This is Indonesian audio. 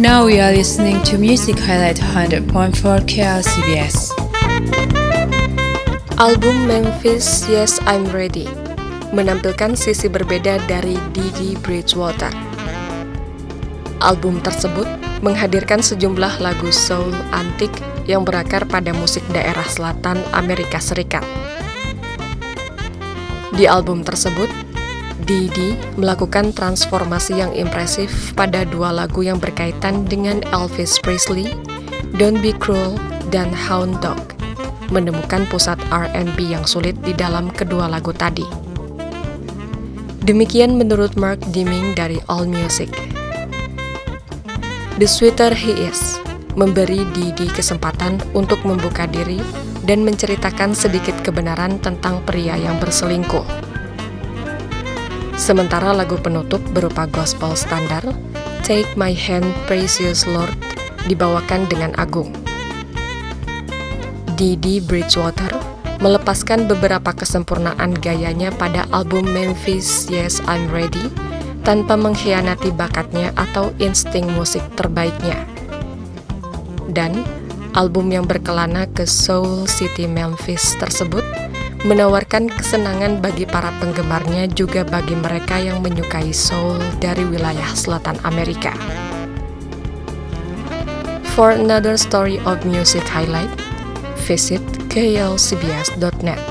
Now we are listening to Music Highlight 100.4 KLCBS. Album Memphis Yes I'm Ready menampilkan sisi berbeda dari Didi Bridgewater. Album tersebut menghadirkan sejumlah lagu soul antik yang berakar pada musik daerah selatan Amerika Serikat. Di album tersebut, Didi melakukan transformasi yang impresif pada dua lagu yang berkaitan dengan Elvis Presley, Don't Be Cruel, dan Hound Dog, menemukan pusat R&B yang sulit di dalam kedua lagu tadi. Demikian menurut Mark Dimming dari All Music. The Sweeter He Is memberi Didi kesempatan untuk membuka diri dan menceritakan sedikit kebenaran tentang pria yang berselingkuh. Sementara lagu penutup berupa gospel standar, Take My Hand Precious Lord, dibawakan dengan agung. Didi Bridgewater melepaskan beberapa kesempurnaan gayanya pada album Memphis Yes I'm Ready tanpa mengkhianati bakatnya atau insting musik terbaiknya. Dan album yang berkelana ke Soul City Memphis tersebut menawarkan kesenangan bagi para penggemarnya juga bagi mereka yang menyukai soul dari wilayah selatan Amerika. For another story of music highlight, visit klcbs.net.